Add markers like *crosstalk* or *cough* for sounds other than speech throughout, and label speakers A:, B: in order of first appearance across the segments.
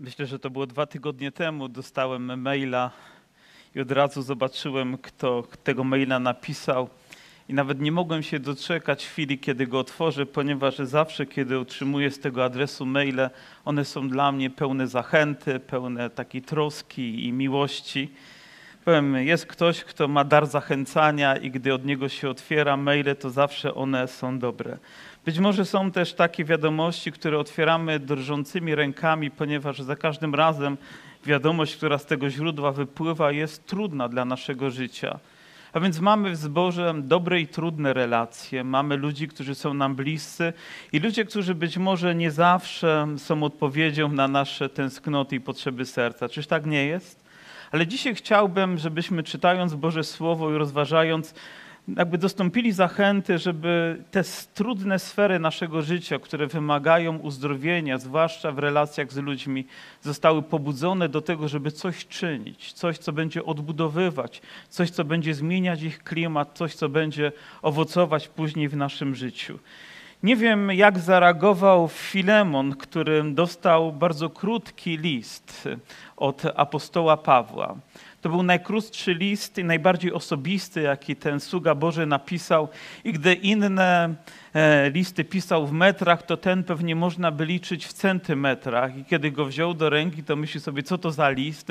A: Myślę, że to było dwa tygodnie temu. Dostałem maila i od razu zobaczyłem, kto tego maila napisał. I nawet nie mogłem się doczekać chwili, kiedy go otworzę, ponieważ zawsze, kiedy otrzymuję z tego adresu maile, one są dla mnie pełne zachęty, pełne takiej troski i miłości. Powiem, jest ktoś, kto ma dar zachęcania i gdy od niego się otwiera maile, to zawsze one są dobre. Być może są też takie wiadomości, które otwieramy drżącymi rękami, ponieważ za każdym razem wiadomość, która z tego źródła wypływa, jest trudna dla naszego życia. A więc mamy w zborze dobre i trudne relacje, mamy ludzi, którzy są nam bliscy i ludzie, którzy być może nie zawsze są odpowiedzią na nasze tęsknoty i potrzeby serca. Czyż tak nie jest? Ale dzisiaj chciałbym, żebyśmy czytając Boże Słowo i rozważając jakby dostąpili zachęty, żeby te trudne sfery naszego życia, które wymagają uzdrowienia, zwłaszcza w relacjach z ludźmi, zostały pobudzone do tego, żeby coś czynić, coś, co będzie odbudowywać, coś, co będzie zmieniać ich klimat, coś, co będzie owocować później w naszym życiu. Nie wiem, jak zareagował Filemon, który dostał bardzo krótki list od apostoła Pawła. To był najkrótszy list i najbardziej osobisty, jaki ten sługa Boży napisał. I gdy inne listy pisał w metrach, to ten pewnie można by liczyć w centymetrach. I kiedy go wziął do ręki, to myśli sobie, co to za list.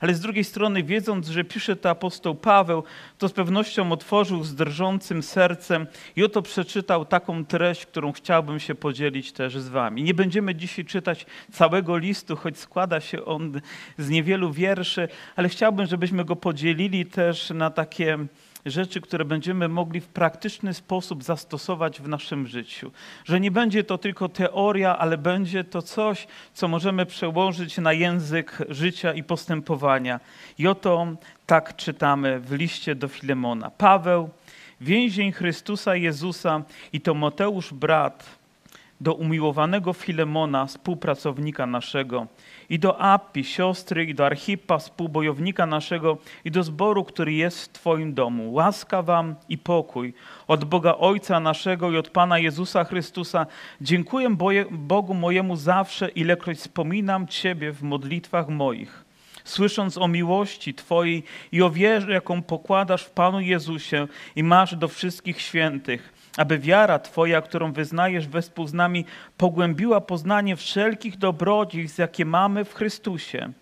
A: Ale z drugiej strony, wiedząc, że pisze to apostoł Paweł, to z pewnością otworzył z drżącym sercem i oto przeczytał taką treść, którą chciałbym się podzielić też z wami. Nie będziemy dzisiaj czytać całego listu, choć składa się on z niewielu wierszy, ale chciałbym, żebyśmy go podzielili też na takie rzeczy, które będziemy mogli w praktyczny sposób zastosować w naszym życiu. Że nie będzie to tylko teoria, ale będzie to coś, co możemy przełożyć na język życia i postępowania. I oto tak czytamy w liście do Filemona. Paweł, więzień Chrystusa Jezusa i to Mateusz brat, do umiłowanego Filemona, współpracownika naszego, i do Appi, siostry, i do Archipa, współbojownika naszego, i do zboru, który jest w Twoim domu. Łaska Wam i pokój od Boga Ojca naszego i od Pana Jezusa Chrystusa. Dziękuję Bogu mojemu zawsze, ilekroć wspominam Ciebie w modlitwach moich słysząc o miłości Twojej i o wierze, jaką pokładasz w Panu Jezusie i masz do wszystkich świętych aby wiara Twoja, którą wyznajesz wespół z nami, pogłębiła poznanie wszelkich dobrodziejstw, jakie mamy w Chrystusie.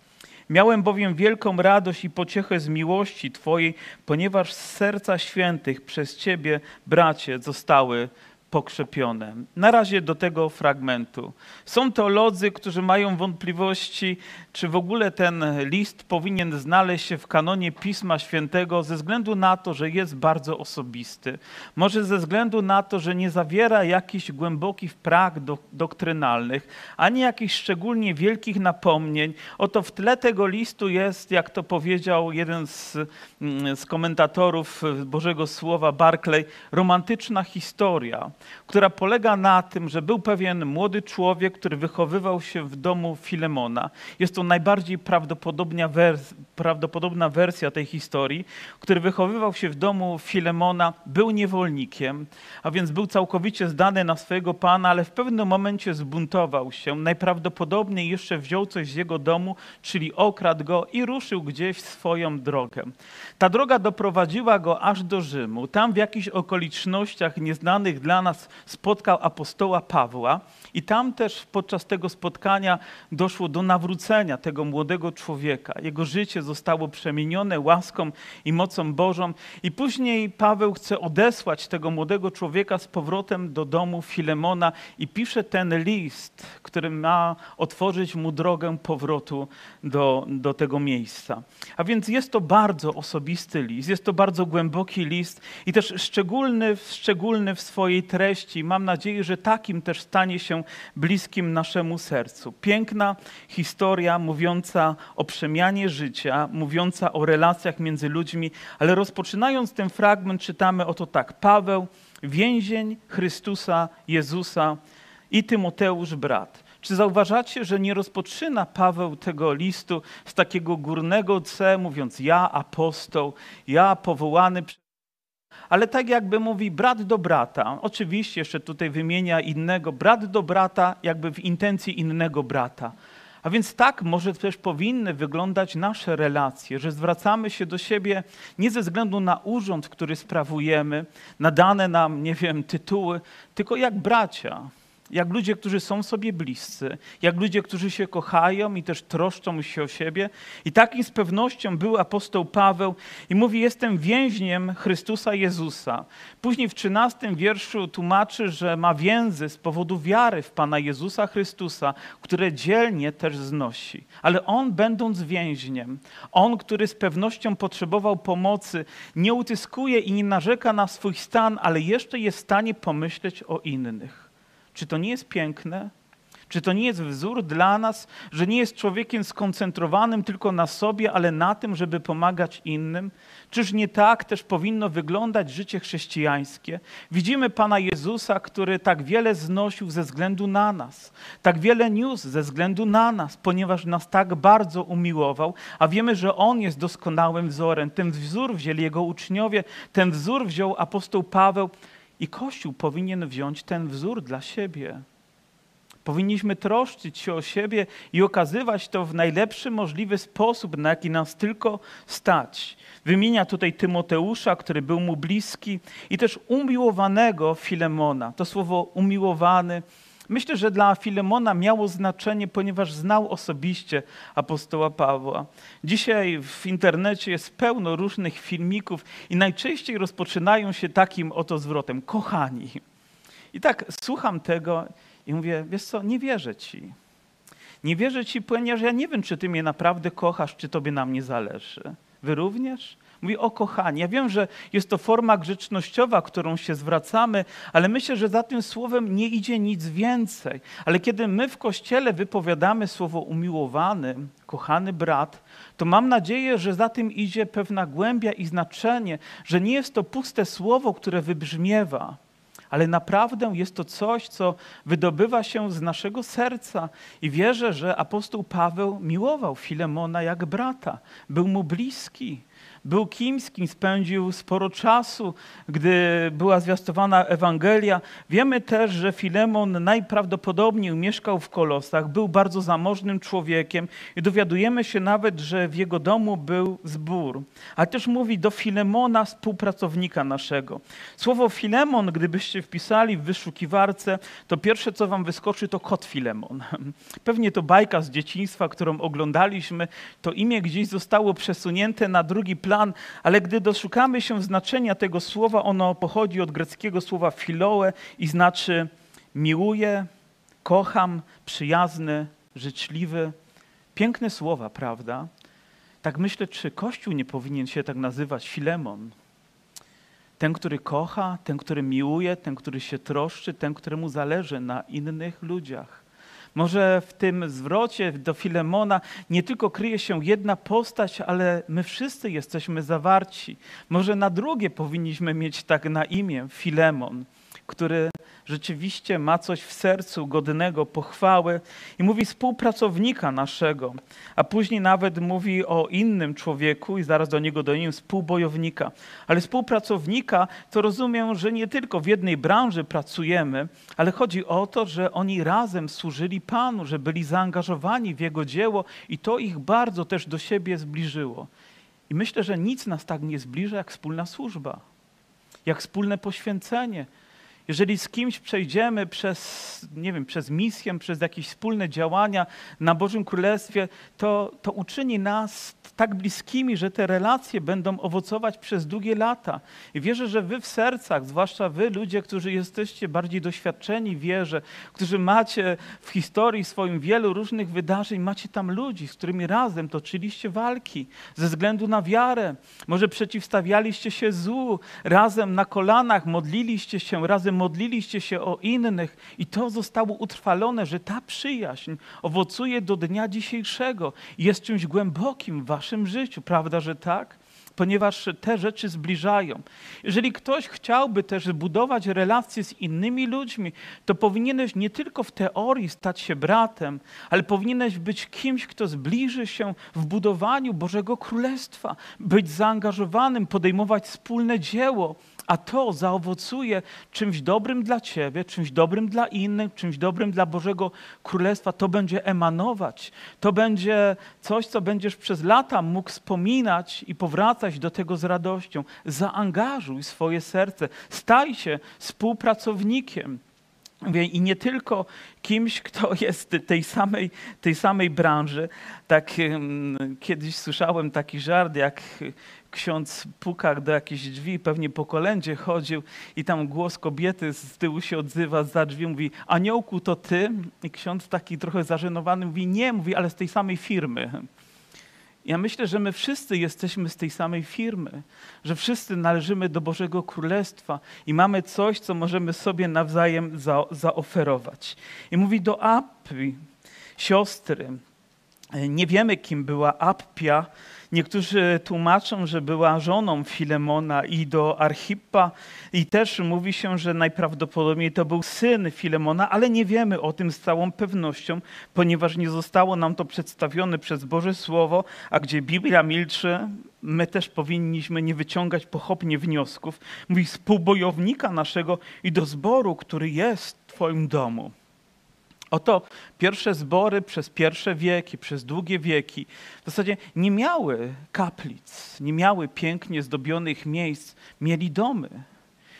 A: Miałem bowiem wielką radość i pociechę z miłości Twojej, ponieważ z serca świętych przez Ciebie, bracie, zostały pokrzepione. Na razie do tego fragmentu. Są teolodzy, którzy mają wątpliwości, czy w ogóle ten list powinien znaleźć się w kanonie Pisma Świętego ze względu na to, że jest bardzo osobisty. Może ze względu na to, że nie zawiera jakichś głębokich prag do, doktrynalnych, ani jakichś szczególnie wielkich napomnień. Oto w tle tego listu jest, jak to powiedział jeden z, mm, z komentatorów Bożego Słowa, Barclay, romantyczna historia która polega na tym, że był pewien młody człowiek, który wychowywał się w domu Filemona. Jest to najbardziej prawdopodobna, wers prawdopodobna wersja tej historii, który wychowywał się w domu Filemona, był niewolnikiem, a więc był całkowicie zdany na swojego pana, ale w pewnym momencie zbuntował się. Najprawdopodobniej jeszcze wziął coś z jego domu, czyli okradł go i ruszył gdzieś swoją drogę. Ta droga doprowadziła go aż do Rzymu. Tam w jakichś okolicznościach nieznanych dla nas nas spotkał apostoła Pawła i tam też podczas tego spotkania doszło do nawrócenia tego młodego człowieka. Jego życie zostało przemienione łaską i mocą Bożą i później Paweł chce odesłać tego młodego człowieka z powrotem do domu Filemona i pisze ten list, który ma otworzyć mu drogę powrotu do, do tego miejsca. A więc jest to bardzo osobisty list, jest to bardzo głęboki list i też szczególny, szczególny w swojej treści. Mam nadzieję, że takim też stanie się bliskim naszemu sercu. Piękna historia mówiąca o przemianie życia, mówiąca o relacjach między ludźmi, ale rozpoczynając ten fragment czytamy oto tak. Paweł, więzień Chrystusa Jezusa i Tymoteusz brat. Czy zauważacie, że nie rozpoczyna Paweł tego listu z takiego górnego C, mówiąc ja apostoł, ja powołany przez ale tak jakby mówi brat do brata. Oczywiście jeszcze tutaj wymienia innego, brat do brata, jakby w intencji innego brata. A więc tak może też powinny wyglądać nasze relacje, że zwracamy się do siebie nie ze względu na urząd, który sprawujemy, na dane nam, nie wiem, tytuły, tylko jak bracia, jak ludzie, którzy są sobie bliscy, jak ludzie, którzy się kochają i też troszczą się o siebie. I takim z pewnością był apostoł Paweł i mówi: Jestem więźniem Chrystusa Jezusa. Później w 13 wierszu tłumaczy, że ma więzy z powodu wiary w Pana Jezusa Chrystusa, które dzielnie też znosi. Ale on, będąc więźniem, on, który z pewnością potrzebował pomocy, nie utyskuje i nie narzeka na swój stan, ale jeszcze jest w stanie pomyśleć o innych. Czy to nie jest piękne? Czy to nie jest wzór dla nas, że nie jest człowiekiem skoncentrowanym tylko na sobie, ale na tym, żeby pomagać innym? Czyż nie tak też powinno wyglądać życie chrześcijańskie? Widzimy Pana Jezusa, który tak wiele znosił ze względu na nas, tak wiele niósł ze względu na nas, ponieważ nas tak bardzo umiłował, a wiemy, że On jest doskonałym wzorem. Ten wzór wzięli Jego uczniowie, ten wzór wziął apostoł Paweł. I Kościół powinien wziąć ten wzór dla siebie. Powinniśmy troszczyć się o siebie i okazywać to w najlepszy możliwy sposób, na jaki nas tylko stać. Wymienia tutaj Tymoteusza, który był mu bliski, i też umiłowanego Filemona. To słowo umiłowany Myślę, że dla Filemona miało znaczenie, ponieważ znał osobiście apostoła Pawła. Dzisiaj w internecie jest pełno różnych filmików i najczęściej rozpoczynają się takim oto zwrotem: kochani. I tak słucham tego i mówię: Wiesz co, nie wierzę ci. Nie wierzę ci, ponieważ ja nie wiem, czy ty mnie naprawdę kochasz, czy tobie na mnie zależy. Wy również? Mówi o kochanie. Ja wiem, że jest to forma grzecznościowa, którą się zwracamy, ale myślę, że za tym słowem nie idzie nic więcej. Ale kiedy my w kościele wypowiadamy słowo umiłowany, kochany brat, to mam nadzieję, że za tym idzie pewna głębia i znaczenie, że nie jest to puste słowo, które wybrzmiewa, ale naprawdę jest to coś, co wydobywa się z naszego serca. I wierzę, że apostoł Paweł miłował Filemona jak brata, był mu bliski. Był kimś, z kim spędził sporo czasu, gdy była zwiastowana Ewangelia. Wiemy też, że Filemon najprawdopodobniej mieszkał w Kolosach, był bardzo zamożnym człowiekiem i dowiadujemy się nawet, że w jego domu był zbór. A też mówi do Filemona, współpracownika naszego. Słowo Filemon, gdybyście wpisali w wyszukiwarce, to pierwsze, co wam wyskoczy, to kot Filemon. *laughs* Pewnie to bajka z dzieciństwa, którą oglądaliśmy. To imię gdzieś zostało przesunięte na drugi plan plan, ale gdy doszukamy się znaczenia tego słowa, ono pochodzi od greckiego słowa filoe i znaczy miłuję, kocham, przyjazny, życzliwy. Piękne słowa, prawda? Tak myślę, czy Kościół nie powinien się tak nazywać Filemon. Ten, który kocha, ten, który miłuje, ten, który się troszczy, ten, któremu zależy na innych ludziach. Może w tym zwrocie do Filemona nie tylko kryje się jedna postać, ale my wszyscy jesteśmy zawarci. Może na drugie powinniśmy mieć tak na imię Filemon, który rzeczywiście ma coś w sercu godnego pochwały i mówi współpracownika naszego, a później nawet mówi o innym człowieku i zaraz do niego dojdziemy, współbojownika. Ale współpracownika to rozumiem, że nie tylko w jednej branży pracujemy, ale chodzi o to, że oni razem służyli Panu, że byli zaangażowani w Jego dzieło i to ich bardzo też do siebie zbliżyło. I myślę, że nic nas tak nie zbliża jak wspólna służba, jak wspólne poświęcenie, jeżeli z kimś przejdziemy przez, nie wiem, przez misję, przez jakieś wspólne działania na Bożym Królestwie, to, to uczyni nas tak bliskimi, że te relacje będą owocować przez długie lata. I wierzę, że wy w sercach, zwłaszcza wy, ludzie, którzy jesteście bardziej doświadczeni w wierze, którzy macie w historii swoim wielu różnych wydarzeń, macie tam ludzi, z którymi razem toczyliście walki ze względu na wiarę. Może przeciwstawialiście się złu, razem na kolanach modliliście się, razem modliliście się o innych i to zostało utrwalone, że ta przyjaźń owocuje do dnia dzisiejszego i jest czymś głębokim w waszym życiu. Prawda, że tak? ponieważ te rzeczy zbliżają. Jeżeli ktoś chciałby też budować relacje z innymi ludźmi, to powinieneś nie tylko w teorii stać się bratem, ale powinieneś być kimś, kto zbliży się w budowaniu Bożego Królestwa, być zaangażowanym, podejmować wspólne dzieło, a to zaowocuje czymś dobrym dla ciebie, czymś dobrym dla innych, czymś dobrym dla Bożego Królestwa, to będzie emanować. To będzie coś, co będziesz przez lata mógł wspominać i powracać do tego z radością. Zaangażuj swoje serce, staj się współpracownikiem. I nie tylko kimś, kto jest tej samej, tej samej branży. Tak kiedyś słyszałem taki żart, jak ksiądz puka do jakichś drzwi, pewnie po kolędzie chodził i tam głos kobiety z tyłu się odzywa za drzwi, mówi aniołku to ty? I ksiądz taki trochę zażenowany mówi nie, mówi ale z tej samej firmy. Ja myślę, że my wszyscy jesteśmy z tej samej firmy, że wszyscy należymy do Bożego Królestwa i mamy coś, co możemy sobie nawzajem za, zaoferować. I mówi do Appi, siostry, nie wiemy, kim była Appia, Niektórzy tłumaczą, że była żoną Filemona i do Archippa i też mówi się, że najprawdopodobniej to był syn Filemona, ale nie wiemy o tym z całą pewnością, ponieważ nie zostało nam to przedstawione przez Boże Słowo, a gdzie Biblia milczy, my też powinniśmy nie wyciągać pochopnie wniosków. Mówi współbojownika naszego i do zboru, który jest w Twoim domu. Oto pierwsze zbory przez pierwsze wieki, przez długie wieki w zasadzie nie miały kaplic, nie miały pięknie zdobionych miejsc, mieli domy.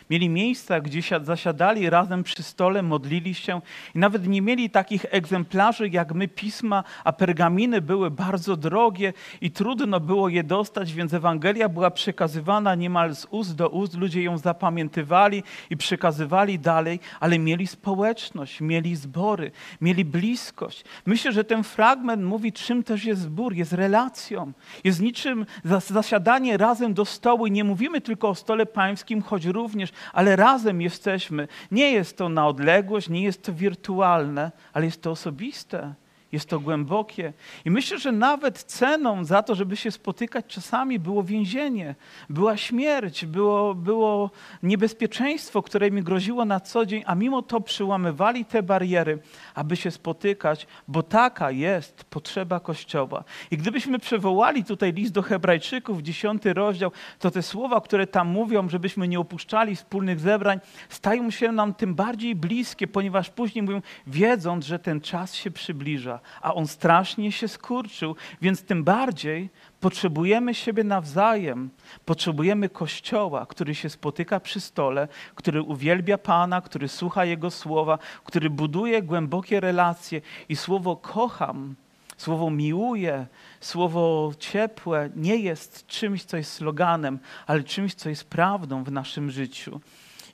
A: Mieli miejsca, gdzie zasiadali razem przy stole, modlili się i nawet nie mieli takich egzemplarzy jak my pisma, a pergaminy były bardzo drogie i trudno było je dostać, więc Ewangelia była przekazywana niemal z ust do ust. Ludzie ją zapamiętywali i przekazywali dalej, ale mieli społeczność, mieli zbory, mieli bliskość. Myślę, że ten fragment mówi, czym też jest zbór, jest relacją, jest niczym zasiadanie razem do stołu. I nie mówimy tylko o stole pańskim, choć również ale razem jesteśmy. Nie jest to na odległość, nie jest to wirtualne, ale jest to osobiste. Jest to głębokie. I myślę, że nawet ceną za to, żeby się spotykać czasami było więzienie, była śmierć, było, było niebezpieczeństwo, które mi groziło na co dzień, a mimo to przyłamywali te bariery, aby się spotykać, bo taka jest potrzeba Kościoła. I gdybyśmy przywołali tutaj list do Hebrajczyków, dziesiąty rozdział, to te słowa, które tam mówią, żebyśmy nie opuszczali wspólnych zebrań, stają się nam tym bardziej bliskie, ponieważ później mówią, wiedząc, że ten czas się przybliża a on strasznie się skurczył, więc tym bardziej potrzebujemy siebie nawzajem. Potrzebujemy Kościoła, który się spotyka przy stole, który uwielbia Pana, który słucha Jego słowa, który buduje głębokie relacje i słowo kocham. Słowo miłuje, słowo ciepłe nie jest czymś, co jest sloganem, ale czymś, co jest prawdą w naszym życiu.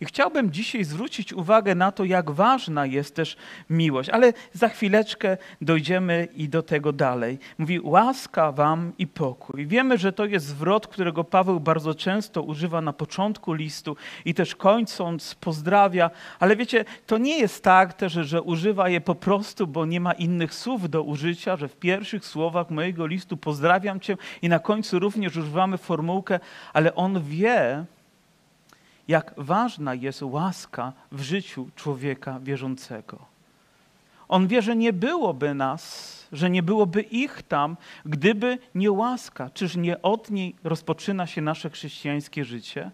A: I chciałbym dzisiaj zwrócić uwagę na to, jak ważna jest też miłość, ale za chwileczkę dojdziemy i do tego dalej. Mówi łaska wam i pokój. Wiemy, że to jest zwrot, którego Paweł bardzo często używa na początku listu i też kończąc pozdrawia, ale wiecie, to nie jest tak też, że używa je po prostu, bo nie ma innych słów do użycia, że w pierwszych słowach mojego listu pozdrawiam cię i na końcu również używamy formułkę, ale on wie, jak ważna jest łaska w życiu człowieka wierzącego. On wie, że nie byłoby nas, że nie byłoby ich tam, gdyby nie łaska. Czyż nie od niej rozpoczyna się nasze chrześcijańskie życie?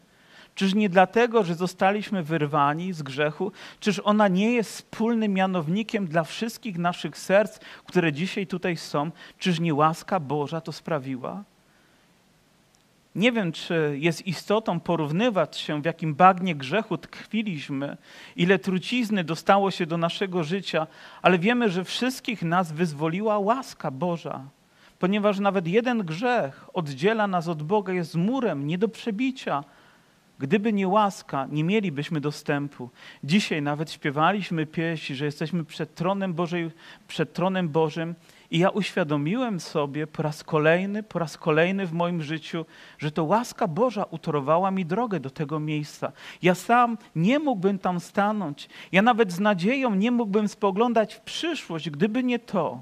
A: Czyż nie dlatego, że zostaliśmy wyrwani z grzechu? Czyż ona nie jest wspólnym mianownikiem dla wszystkich naszych serc, które dzisiaj tutaj są? Czyż nie łaska Boża to sprawiła? Nie wiem, czy jest istotą porównywać się, w jakim bagnie grzechu tkwiliśmy, ile trucizny dostało się do naszego życia, ale wiemy, że wszystkich nas wyzwoliła łaska Boża, ponieważ nawet jeden grzech oddziela nas od Boga, jest murem nie do przebicia. Gdyby nie łaska, nie mielibyśmy dostępu. Dzisiaj nawet śpiewaliśmy pieśń, że jesteśmy przed tronem, Bożej, przed tronem Bożym i ja uświadomiłem sobie po raz kolejny, po raz kolejny w moim życiu, że to łaska Boża utorowała mi drogę do tego miejsca. Ja sam nie mógłbym tam stanąć. Ja nawet z nadzieją nie mógłbym spoglądać w przyszłość, gdyby nie to,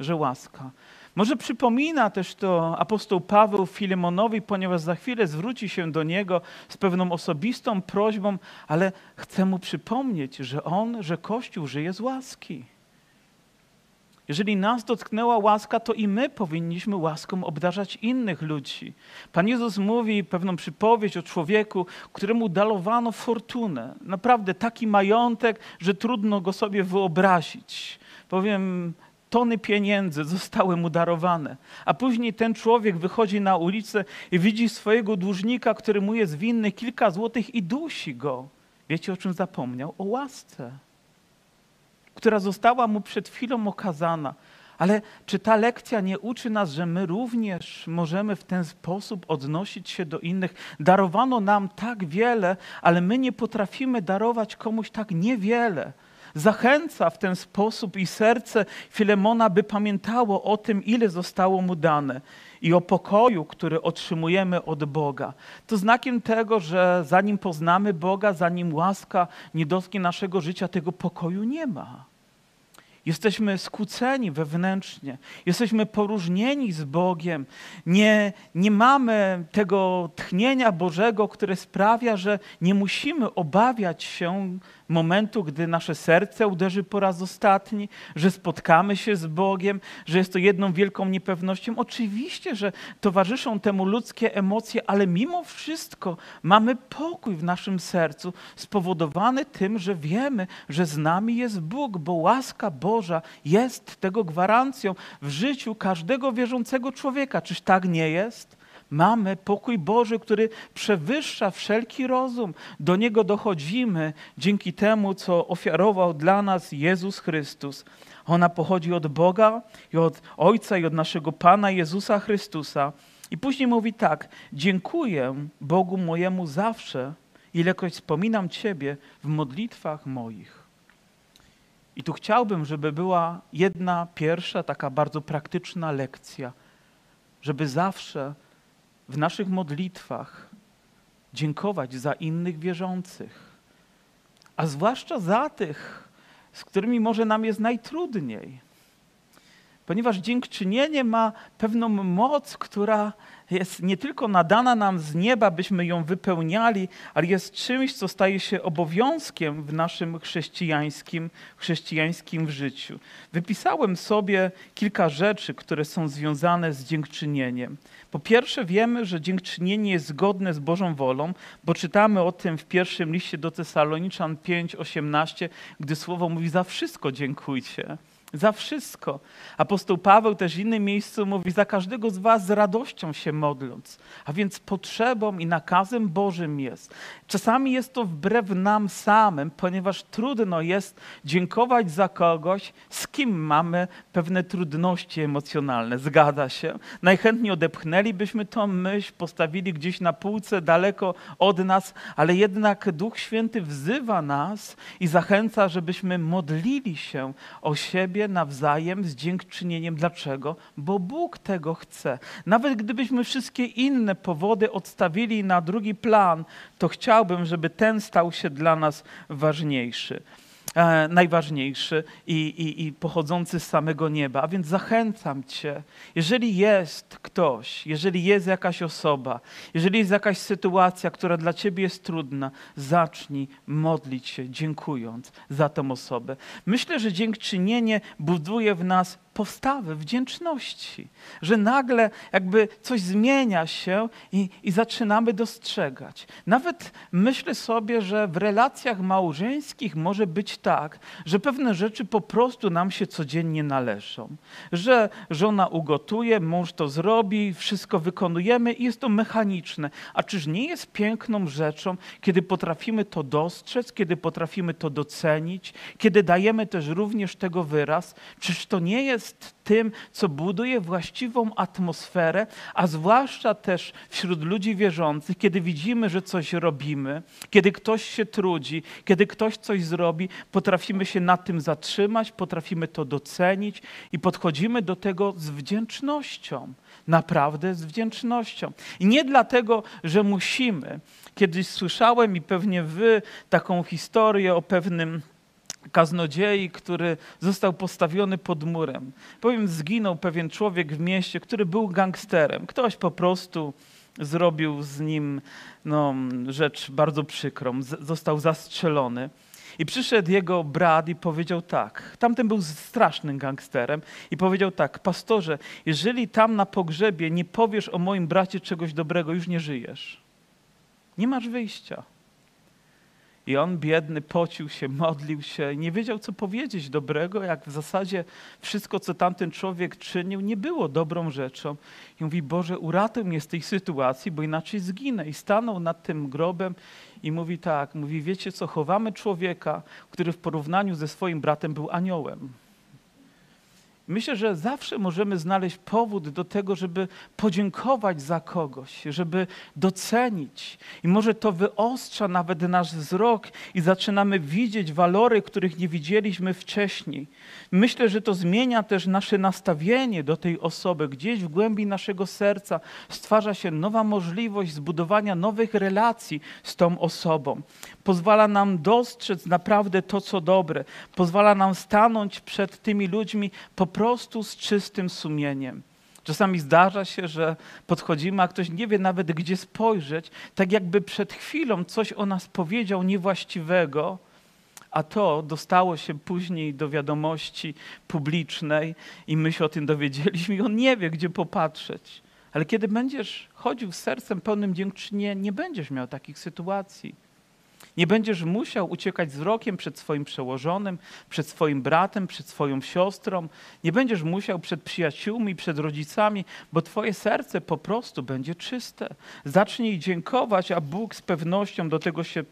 A: że łaska. Może przypomina też to apostoł Paweł Filemonowi, ponieważ za chwilę zwróci się do niego z pewną osobistą prośbą, ale chcę mu przypomnieć, że on, że Kościół żyje z łaski Jeżeli nas dotknęła łaska, to i my powinniśmy łaską obdarzać innych ludzi. Pan Jezus mówi pewną przypowieść o człowieku, któremu darowano fortunę. Naprawdę taki majątek, że trudno go sobie wyobrazić. Powiem, tony pieniędzy zostały mu darowane. A później ten człowiek wychodzi na ulicę i widzi swojego dłużnika, który mu jest winny kilka złotych i dusi go. Wiecie o czym zapomniał? O łasce która została mu przed chwilą okazana. Ale czy ta lekcja nie uczy nas, że my również możemy w ten sposób odnosić się do innych? Darowano nam tak wiele, ale my nie potrafimy darować komuś tak niewiele. Zachęca w ten sposób i serce Filemona, by pamiętało o tym, ile zostało mu dane i o pokoju, który otrzymujemy od Boga. To znakiem tego, że zanim poznamy Boga, zanim łaska nie dotknie naszego życia, tego pokoju nie ma. Jesteśmy skłóceni wewnętrznie, jesteśmy poróżnieni z Bogiem, nie, nie mamy tego tchnienia Bożego, które sprawia, że nie musimy obawiać się momentu, gdy nasze serce uderzy po raz ostatni, że spotkamy się z Bogiem, że jest to jedną wielką niepewnością. Oczywiście, że towarzyszą temu ludzkie emocje, ale mimo wszystko mamy pokój w naszym sercu spowodowany tym, że wiemy, że z nami jest Bóg, bo łaska Boża jest tego gwarancją w życiu każdego wierzącego człowieka. Czyż tak nie jest? Mamy pokój Boży, który przewyższa wszelki rozum. Do niego dochodzimy dzięki temu, co ofiarował dla nas Jezus Chrystus. Ona pochodzi od Boga i od Ojca i od naszego Pana Jezusa Chrystusa. I później mówi tak: Dziękuję Bogu mojemu zawsze, ilekroć wspominam Ciebie w modlitwach moich. I tu chciałbym, żeby była jedna pierwsza taka bardzo praktyczna lekcja, żeby zawsze w naszych modlitwach dziękować za innych wierzących, a zwłaszcza za tych, z którymi może nam jest najtrudniej. Ponieważ dziękczynienie ma pewną moc, która jest nie tylko nadana nam z nieba, byśmy ją wypełniali, ale jest czymś, co staje się obowiązkiem w naszym chrześcijańskim, chrześcijańskim życiu. Wypisałem sobie kilka rzeczy, które są związane z dziękczynieniem. Po pierwsze, wiemy, że dziękczynienie jest zgodne z Bożą wolą, bo czytamy o tym w pierwszym liście do Tesaloniczan 5:18, gdy słowo mówi: Za wszystko dziękujcie. Za wszystko. Apostoł Paweł też w innym miejscu mówi, za każdego z was z radością się modląc. A więc potrzebą i nakazem Bożym jest. Czasami jest to wbrew nam samym, ponieważ trudno jest dziękować za kogoś, z kim mamy pewne trudności emocjonalne. Zgadza się. Najchętniej odepchnęlibyśmy tą myśl, postawili gdzieś na półce daleko od nas, ale jednak Duch Święty wzywa nas i zachęca, żebyśmy modlili się o siebie nawzajem z dziękczynieniem. Dlaczego? Bo Bóg tego chce. Nawet gdybyśmy wszystkie inne powody odstawili na drugi plan, to chciałbym, żeby ten stał się dla nas ważniejszy. E, najważniejszy i, i, i pochodzący z samego nieba. A więc zachęcam Cię, jeżeli jest ktoś, jeżeli jest jakaś osoba, jeżeli jest jakaś sytuacja, która dla Ciebie jest trudna, zacznij modlić się, dziękując za tę osobę. Myślę, że dziękczynienie buduje w nas powstawy wdzięczności, że nagle jakby coś zmienia się i, i zaczynamy dostrzegać. Nawet myślę sobie, że w relacjach małżeńskich może być tak, że pewne rzeczy po prostu nam się codziennie należą. Że żona ugotuje, mąż to zrobi, wszystko wykonujemy i jest to mechaniczne. A czyż nie jest piękną rzeczą, kiedy potrafimy to dostrzec, kiedy potrafimy to docenić, kiedy dajemy też również tego wyraz? Czyż to nie jest jest tym, co buduje właściwą atmosferę, a zwłaszcza też wśród ludzi wierzących, kiedy widzimy, że coś robimy, kiedy ktoś się trudzi, kiedy ktoś coś zrobi, potrafimy się nad tym zatrzymać, potrafimy to docenić i podchodzimy do tego z wdzięcznością. Naprawdę z wdzięcznością. I nie dlatego, że musimy. Kiedyś słyszałem i pewnie wy taką historię o pewnym kaznodziei, który został postawiony pod murem. Powiem, zginął pewien człowiek w mieście, który był gangsterem. Ktoś po prostu zrobił z nim no, rzecz bardzo przykrą. Z został zastrzelony. I przyszedł jego brat i powiedział tak. Tamten był strasznym gangsterem i powiedział tak: Pastorze, jeżeli tam na pogrzebie nie powiesz o moim bracie czegoś dobrego, już nie żyjesz. Nie masz wyjścia. I on biedny pocił się, modlił się, nie wiedział, co powiedzieć dobrego, jak w zasadzie wszystko, co tamten człowiek czynił, nie było dobrą rzeczą. I mówi: Boże, uratuj mnie z tej sytuacji, bo inaczej zginę. I stanął nad tym grobem i mówi tak: Mówi, wiecie co, chowamy człowieka, który w porównaniu ze swoim bratem był aniołem. Myślę, że zawsze możemy znaleźć powód do tego, żeby podziękować za kogoś, żeby docenić. I może to wyostrza nawet nasz wzrok i zaczynamy widzieć walory, których nie widzieliśmy wcześniej. Myślę, że to zmienia też nasze nastawienie do tej osoby. Gdzieś w głębi naszego serca stwarza się nowa możliwość zbudowania nowych relacji z tą osobą. Pozwala nam dostrzec naprawdę to, co dobre. Pozwala nam stanąć przed tymi ludźmi po prostu z czystym sumieniem. Czasami zdarza się, że podchodzimy, a ktoś nie wie nawet gdzie spojrzeć, tak jakby przed chwilą coś o nas powiedział niewłaściwego, a to dostało się później do wiadomości publicznej i my się o tym dowiedzieliśmy i on nie wie, gdzie popatrzeć. Ale kiedy będziesz chodził z sercem pełnym dziękczynienia, nie będziesz miał takich sytuacji. Nie będziesz musiał uciekać wzrokiem przed swoim przełożonym, przed swoim bratem, przed swoją siostrą. Nie będziesz musiał przed przyjaciółmi, przed rodzicami, bo twoje serce po prostu będzie czyste. Zacznij dziękować, a Bóg z pewnością do tego się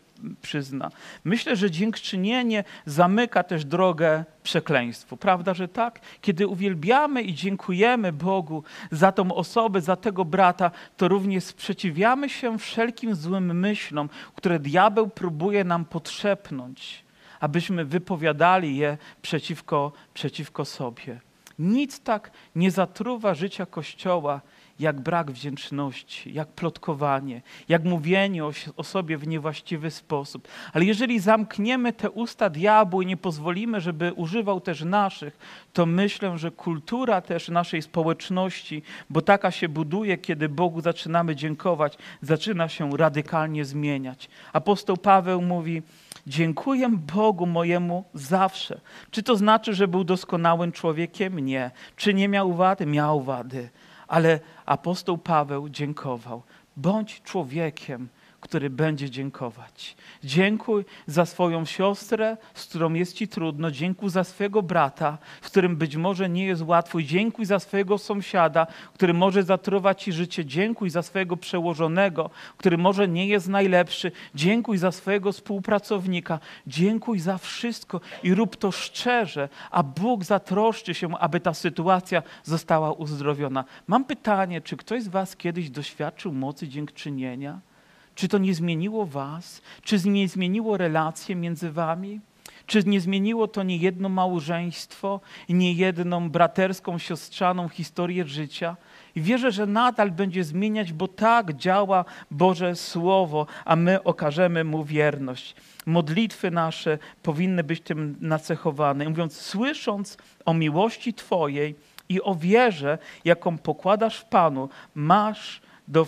A: przyzna. Myślę, że dziękczynienie zamyka też drogę przekleństwu. Prawda, że tak? Kiedy uwielbiamy i dziękujemy Bogu za tą osobę, za tego brata, to również sprzeciwiamy się wszelkim złym myślom, które diabeł próbuje nam podszepnąć, abyśmy wypowiadali je przeciwko, przeciwko sobie. Nic tak nie zatruwa życia Kościoła, jak brak wdzięczności, jak plotkowanie, jak mówienie o, o, sobie w niewłaściwy sposób. Ale jeżeli zamkniemy te usta diabłu i nie pozwolimy, żeby używał też naszych, to myślę, że kultura też naszej społeczności, bo taka się buduje, kiedy Bogu zaczynamy dziękować, zaczyna się radykalnie zmieniać. Apostoł Paweł mówi, Dziękuję Bogu mojemu zawsze. Czy to znaczy, że był doskonałym człowiekiem? Nie. Czy nie miał wady? Miał wady ale apostoł Paweł dziękował. Bądź człowiekiem, który będzie dziękować. Dziękuj za swoją siostrę, z którą jest ci trudno. Dziękuj za swojego brata, z którym być może nie jest łatwo. Dziękuj za swojego sąsiada, który może zatruwać ci życie. Dziękuj za swojego przełożonego, który może nie jest najlepszy. Dziękuj za swojego współpracownika. Dziękuj za wszystko i rób to szczerze, a Bóg zatroszczy się, aby ta sytuacja została uzdrowiona. Mam pytanie, czy ktoś z was kiedyś doświadczył mocy dziękczynienia? Czy to nie zmieniło was? Czy nie zmieniło relacje między wami? Czy nie zmieniło to nie jedno małżeństwo i nie jedną braterską, siostrzaną historię życia? I wierzę, że nadal będzie zmieniać, bo tak działa Boże Słowo, a my okażemy Mu wierność. Modlitwy nasze powinny być tym nacechowane. mówiąc, słysząc o miłości Twojej i o wierze, jaką pokładasz w Panu, masz do,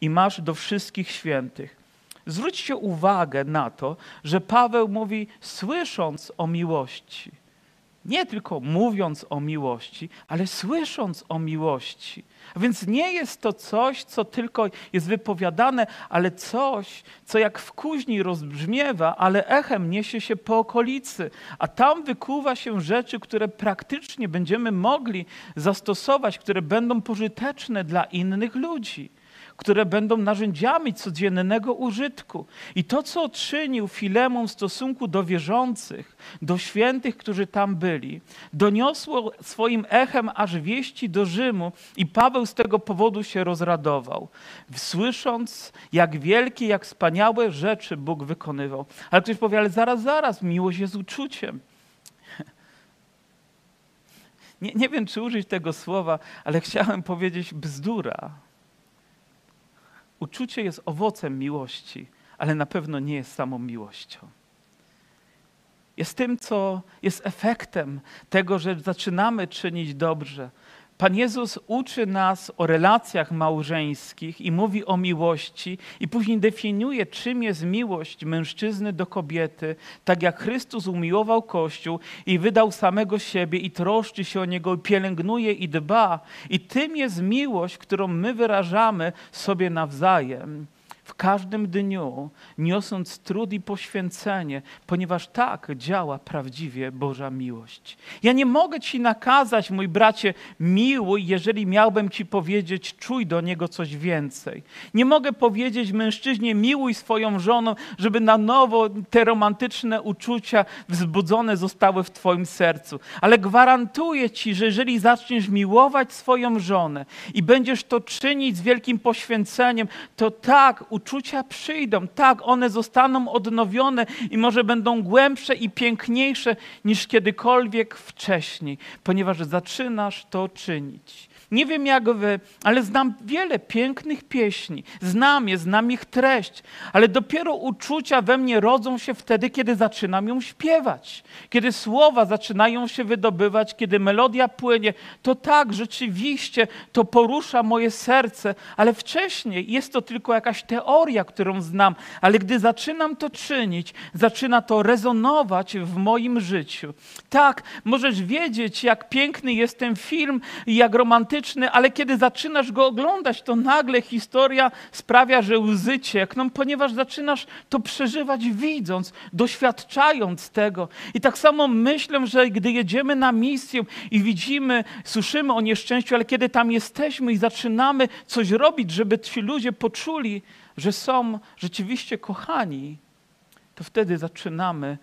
A: i masz do wszystkich świętych. Zwróćcie uwagę na to, że Paweł mówi, słysząc o miłości. Nie tylko mówiąc o miłości, ale słysząc o miłości. A więc nie jest to coś, co tylko jest wypowiadane, ale coś, co jak w kuźni rozbrzmiewa, ale echem niesie się po okolicy. A tam wykuwa się rzeczy, które praktycznie będziemy mogli zastosować, które będą pożyteczne dla innych ludzi które będą narzędziami codziennego użytku. I to, co czynił Filemon w stosunku do wierzących, do świętych, którzy tam byli, doniosło swoim echem aż wieści do Rzymu i Paweł z tego powodu się rozradował, słysząc, jak wielkie, jak wspaniałe rzeczy Bóg wykonywał. Ale ktoś powie, ale zaraz, zaraz, miłość jest uczuciem. *laughs* Nie, nie wiem, czy użyć tego słowa, ale chciałem powiedzieć bzdura. Uczucie jest owocem miłości, ale na pewno nie jest samą miłością. Jest tym, co jest efektem tego, że zaczynamy czynić dobrze. Pan Jezus uczy nas o relacjach małżeńskich i mówi o miłości, i później definiuje, czym jest miłość mężczyzny do kobiety, tak jak Chrystus umiłował Kościół i wydał samego siebie i troszczy się o niego, i pielęgnuje i dba. I tym jest miłość, którą my wyrażamy sobie nawzajem w każdym dniu, niosąc trud i poświęcenie, ponieważ tak działa prawdziwie Boża miłość. Ja nie mogę Ci nakazać, mój bracie, miłuj, jeżeli miałbym Ci powiedzieć, czuj do niego coś więcej. Nie mogę powiedzieć mężczyźnie, miłuj swoją żoną, żeby na nowo te romantyczne uczucia wzbudzone zostały w Twoim sercu. Ale gwarantuję Ci, że jeżeli zaczniesz miłować swoją żonę i będziesz to czynić z wielkim poświęceniem, to tak, uczucia przyjdą, tak, one zostaną odnowione i może będą głębsze i piękniejsze niż kiedykolwiek wcześniej, ponieważ zaczynasz to czynić. Nie wiem jak wy, ale znam wiele pięknych pieśni. Znam je, znam ich treść, ale dopiero uczucia we mnie rodzą się wtedy, kiedy zaczynam ją śpiewać. Kiedy słowa zaczynają się wydobywać, kiedy melodia płynie, to tak, rzeczywiście to porusza moje serce, ale wcześniej jest to tylko jakaś teoria, którą znam, ale gdy zaczynam to czynić, zaczyna to rezonować w moim życiu. Tak, możesz wiedzieć, jak piękny jest ten film jak romantyczny ale kiedy zaczynasz go oglądać, to nagle historia sprawia, że łzy ciekną, ponieważ zaczynasz to przeżywać widząc, doświadczając tego. I tak samo myślę, że gdy jedziemy na misję i widzimy, słyszymy o nieszczęściu, ale kiedy tam jesteśmy i zaczynamy coś robić, żeby ci ludzie poczuli, że są rzeczywiście kochani, to wtedy zaczynamy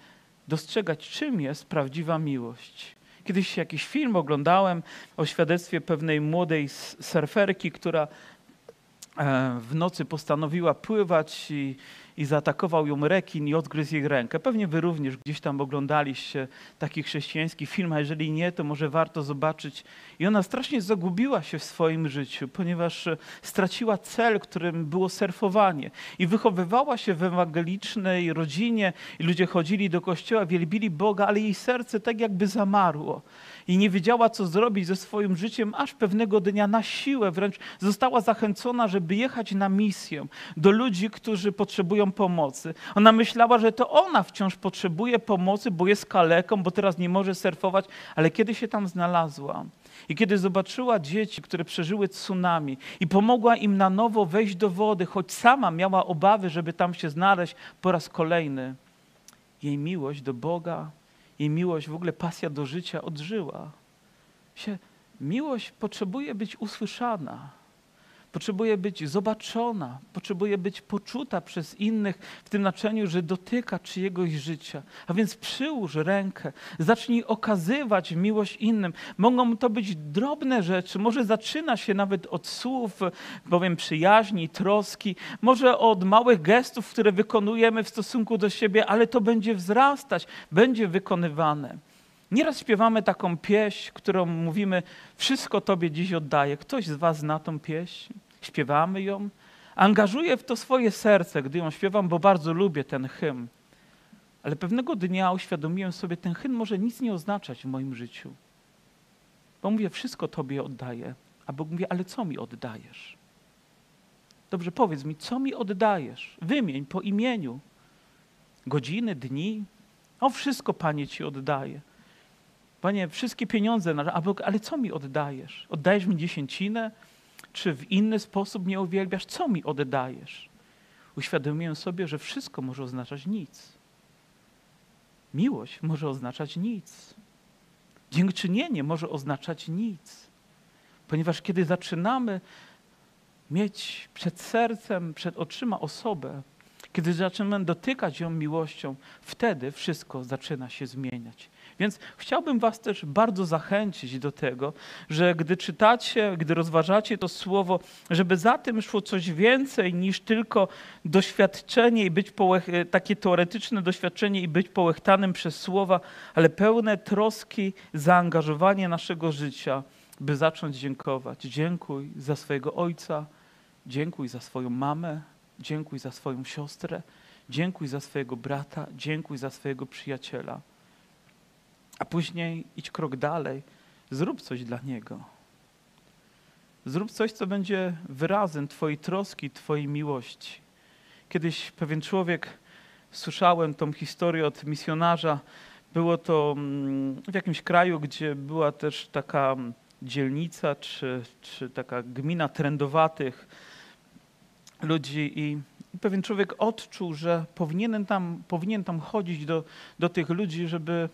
A: dostrzegać, czym jest prawdziwa miłość. Kiedyś jakiś film oglądałem o świadectwie pewnej młodej surferki, która e, w nocy postanowiła pływać i i zaatakował ją rekin i odgryzł jej rękę. Pewnie wy również gdzieś tam oglądaliście taki chrześcijański film, a jeżeli nie, to może warto zobaczyć. I ona strasznie zagubiła się w swoim życiu, ponieważ e, straciła cel, którym było surfowanie. I wychowywała się w ewangelicznej rodzinie i ludzie chodzili do kościoła, wielbili Boga, ale jej serce tak jakby zamarło i nie wiedziała, co zrobić ze swoim życiem, aż pewnego dnia na siłę wręcz została zachęcona, żeby jechać na misję do ludzi, którzy potrzebują pomocy. Ona myślała, że to ona wciąż potrzebuje pomocy, bo jest kaleką, bo teraz nie może surfować, ale kiedy się tam znalazła, i kiedy zobaczyła dzieci, które przeżyły tsunami i pomogła im na nowo wejść do wody, choć sama miała obawy, żeby tam się znaleźć po raz kolejny, jej miłość do Boga i miłość, w ogóle pasja do życia odżyła. Miłość potrzebuje być usłyszana potrzebuje być zobaczona, potrzebuje być poczuta przez innych w tym znaczeniu, że dotyka czyjegoś życia. A więc przyłóż rękę, zacznij okazywać miłość innym. Mogą to być drobne rzeczy, może zaczyna się nawet od słów, powiem przyjaźni, troski, może od małych gestów, które wykonujemy w stosunku do siebie, ale to będzie wzrastać, będzie wykonywane. Nieraz śpiewamy taką pieśń, którą mówimy, wszystko Tobie dziś oddaję. Ktoś z Was zna tą pieśń? Śpiewamy ją. Angażuję w to swoje serce, gdy ją śpiewam, bo bardzo lubię ten hymn. Ale pewnego dnia uświadomiłem sobie, ten hymn może nic nie oznaczać w moim życiu. Bo mówię, wszystko Tobie oddaję. A Bóg mówi, ale co mi oddajesz? Dobrze, powiedz mi, co mi oddajesz? Wymień po imieniu. Godziny, dni? O, wszystko, Panie, Ci oddaję. Panie, wszystkie pieniądze, ale co mi oddajesz? Oddajesz mi dziesięcinę? Czy w inny sposób mnie uwielbiasz, co mi oddajesz? Uświadomiłem sobie, że wszystko może oznaczać nic. Miłość może oznaczać nic. Dziękczynienie może oznaczać nic. Ponieważ kiedy zaczynamy mieć przed sercem, przed oczyma osobę, kiedy zaczynamy dotykać ją miłością, wtedy wszystko zaczyna się zmieniać. Więc chciałbym Was też bardzo zachęcić do tego, że gdy czytacie, gdy rozważacie to słowo, żeby za tym szło coś więcej niż tylko doświadczenie i być połech, takie teoretyczne doświadczenie i być połechtanym przez słowa, ale pełne troski, zaangażowanie naszego życia, by zacząć dziękować. Dziękuj za swojego ojca, dziękuj za swoją mamę, dziękuj za swoją siostrę, dziękuj za swojego brata, dziękuj za swojego przyjaciela. A później idź krok dalej, zrób coś dla Niego. Zrób coś, co będzie wyrazem Twojej troski, Twojej miłości. Kiedyś pewien człowiek, słyszałem tą historię od misjonarza, było to mm, w jakimś kraju, gdzie była też taka mm, dzielnica czy, czy taka gmina trendowatych ludzi i pewien człowiek odczuł, że powinien tam, powinien tam chodzić do, do tych ludzi, żeby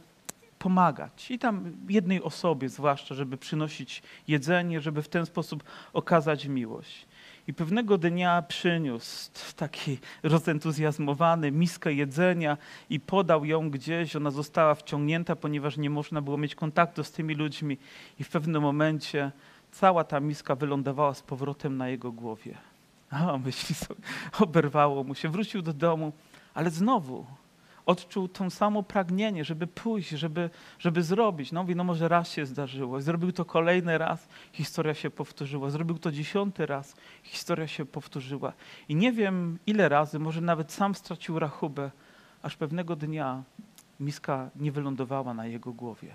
A: pomagać. I tam jednej osobie zwłaszcza, żeby przynosić jedzenie, żeby w ten sposób okazać miłość. I pewnego dnia przyniósł taki rozentuzjazmowany miskę jedzenia i podał ją gdzieś. Ona została wciągnięta, ponieważ nie można było mieć kontaktu z tymi ludźmi. I w pewnym momencie cała ta miska wylądowała z powrotem na jego głowie. A myśli sobie, oberwało mu się, wrócił do domu, ale znowu odczuł to samo pragnienie, żeby pójść, żeby, żeby zrobić. No mówi, no może raz się zdarzyło. Zrobił to kolejny raz, historia się powtórzyła. Zrobił to dziesiąty raz, historia się powtórzyła. I nie wiem ile razy, może nawet sam stracił rachubę, aż pewnego dnia miska nie wylądowała na jego głowie.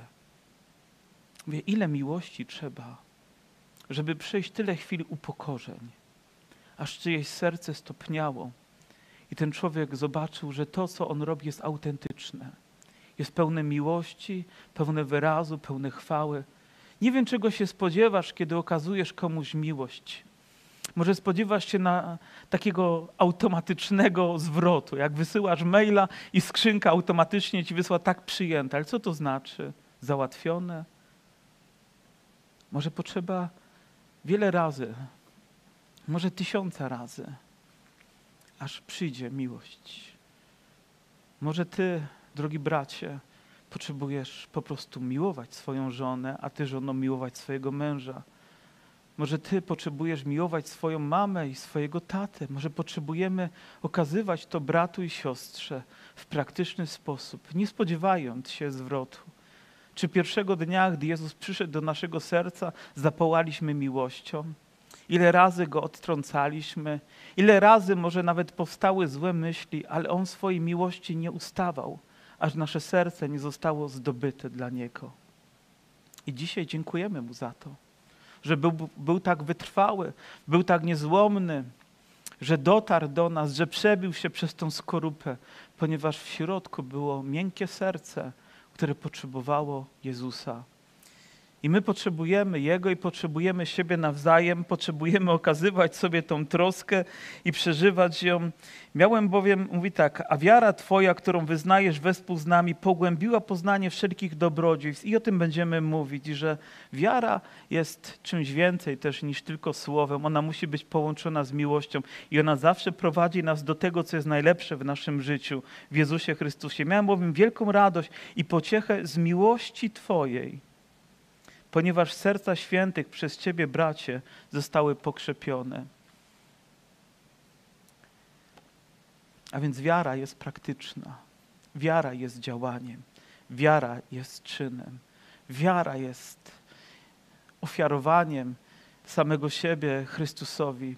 A: Mówię, ile miłości trzeba, żeby przejść tyle chwil upokorzeń, aż czyjeś serce stopniało, i ten człowiek zobaczył, że to, co on robi, jest autentyczne. Jest pełne miłości, pełne wyrazu, pełne chwały. Nie wiem, czego się spodziewasz, kiedy okazujesz komuś miłość. Może spodziewasz się na takiego automatycznego zwrotu, jak wysyłasz maila i skrzynka automatycznie ci wysła tak przyjęta. Ale co to znaczy? Załatwione? Może potrzeba wiele razy, może tysiąca razy aż przyjdzie miłość. Może ty, drogi bracie, potrzebujesz po prostu miłować swoją żonę, a ty, żono, miłować swojego męża. Może ty potrzebujesz miłować swoją mamę i swojego tatę. Może potrzebujemy okazywać to bratu i siostrze w praktyczny sposób, nie spodziewając się zwrotu. Czy pierwszego dnia, gdy Jezus przyszedł do naszego serca, zapołaliśmy miłością? Ile razy go odtrącaliśmy, ile razy może nawet powstały złe myśli, ale on swojej miłości nie ustawał, aż nasze serce nie zostało zdobyte dla niego. I dzisiaj dziękujemy mu za to, że był, był tak wytrwały, był tak niezłomny, że dotarł do nas, że przebił się przez tą skorupę, ponieważ w środku było miękkie serce, które potrzebowało Jezusa. I my potrzebujemy Jego i potrzebujemy siebie nawzajem, potrzebujemy okazywać sobie tą troskę i przeżywać ją. Miałem bowiem, mówi tak, a wiara Twoja, którą wyznajesz wespół z nami, pogłębiła poznanie wszelkich dobrodziejstw. I o tym będziemy mówić, że wiara jest czymś więcej też niż tylko słowem. Ona musi być połączona z miłością i ona zawsze prowadzi nas do tego, co jest najlepsze w naszym życiu, w Jezusie Chrystusie. Miałem bowiem wielką radość i pociechę z miłości Twojej ponieważ serca świętych przez Ciebie, bracie, zostały pokrzepione. A więc wiara jest praktyczna, wiara jest działaniem, wiara jest czynem, wiara jest ofiarowaniem samego siebie Chrystusowi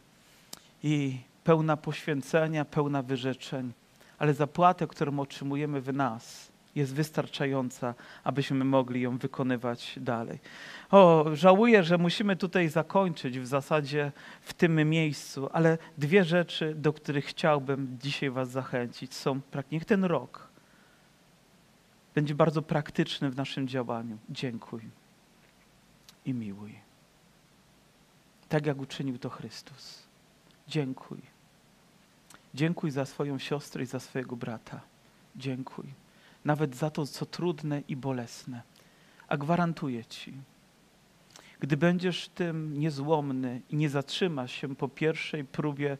A: i pełna poświęcenia, pełna wyrzeczeń, ale zapłatę, którą otrzymujemy w nas, jest wystarczająca, abyśmy mogli ją wykonywać dalej. O, żałuję, że musimy tutaj zakończyć w zasadzie w tym miejscu, ale dwie rzeczy, do których chciałbym dzisiaj Was zachęcić, są, niech ten rok będzie bardzo praktyczny w naszym działaniu. Dziękuj i miłuj. Tak jak uczynił to Chrystus. Dziękuj. Dziękuj za swoją siostrę i za swojego brata. Dziękuj nawet za to, co trudne i bolesne. A gwarantuję Ci, gdy będziesz tym niezłomny i nie zatrzymasz się po pierwszej próbie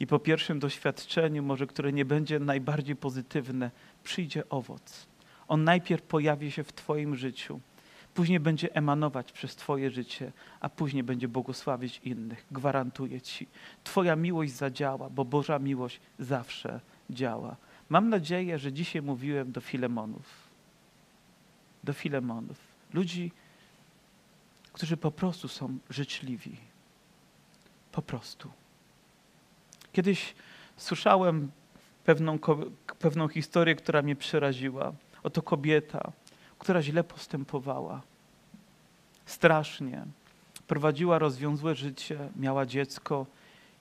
A: i po pierwszym doświadczeniu, może które nie będzie najbardziej pozytywne, przyjdzie owoc. On najpierw pojawi się w Twoim życiu, później będzie emanować przez Twoje życie, a później będzie błogosławić innych. Gwarantuję Ci. Twoja miłość zadziała, bo Boża miłość zawsze działa. Mam nadzieję, że dzisiaj mówiłem do Filemonów. Do Filemonów. Ludzi, którzy po prostu są życzliwi. Po prostu. Kiedyś słyszałem pewną, pewną historię, która mnie przeraziła. Oto kobieta, która źle postępowała. Strasznie. prowadziła rozwiązłe życie, miała dziecko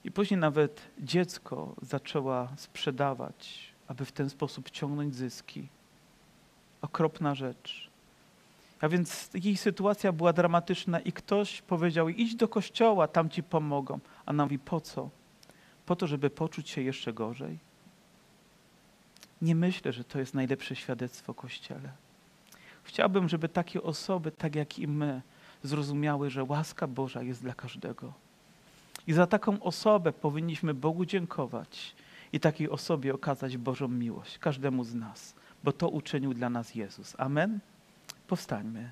A: i później nawet dziecko zaczęła sprzedawać, aby w ten sposób ciągnąć zyski. Okropna rzecz. A więc jej sytuacja była dramatyczna i ktoś powiedział: idź do kościoła, tam ci pomogą. A ona mówi: po co? Po to, żeby poczuć się jeszcze gorzej? Nie myślę, że to jest najlepsze świadectwo Kościele. Chciałbym, żeby takie osoby, tak jak i my, zrozumiały, że łaska Boża jest dla każdego. I za taką osobę powinniśmy Bogu dziękować i takiej osobie okazać Bożą miłość, każdemu z nas, bo to uczynił dla nas Jezus. Amen? Powstańmy.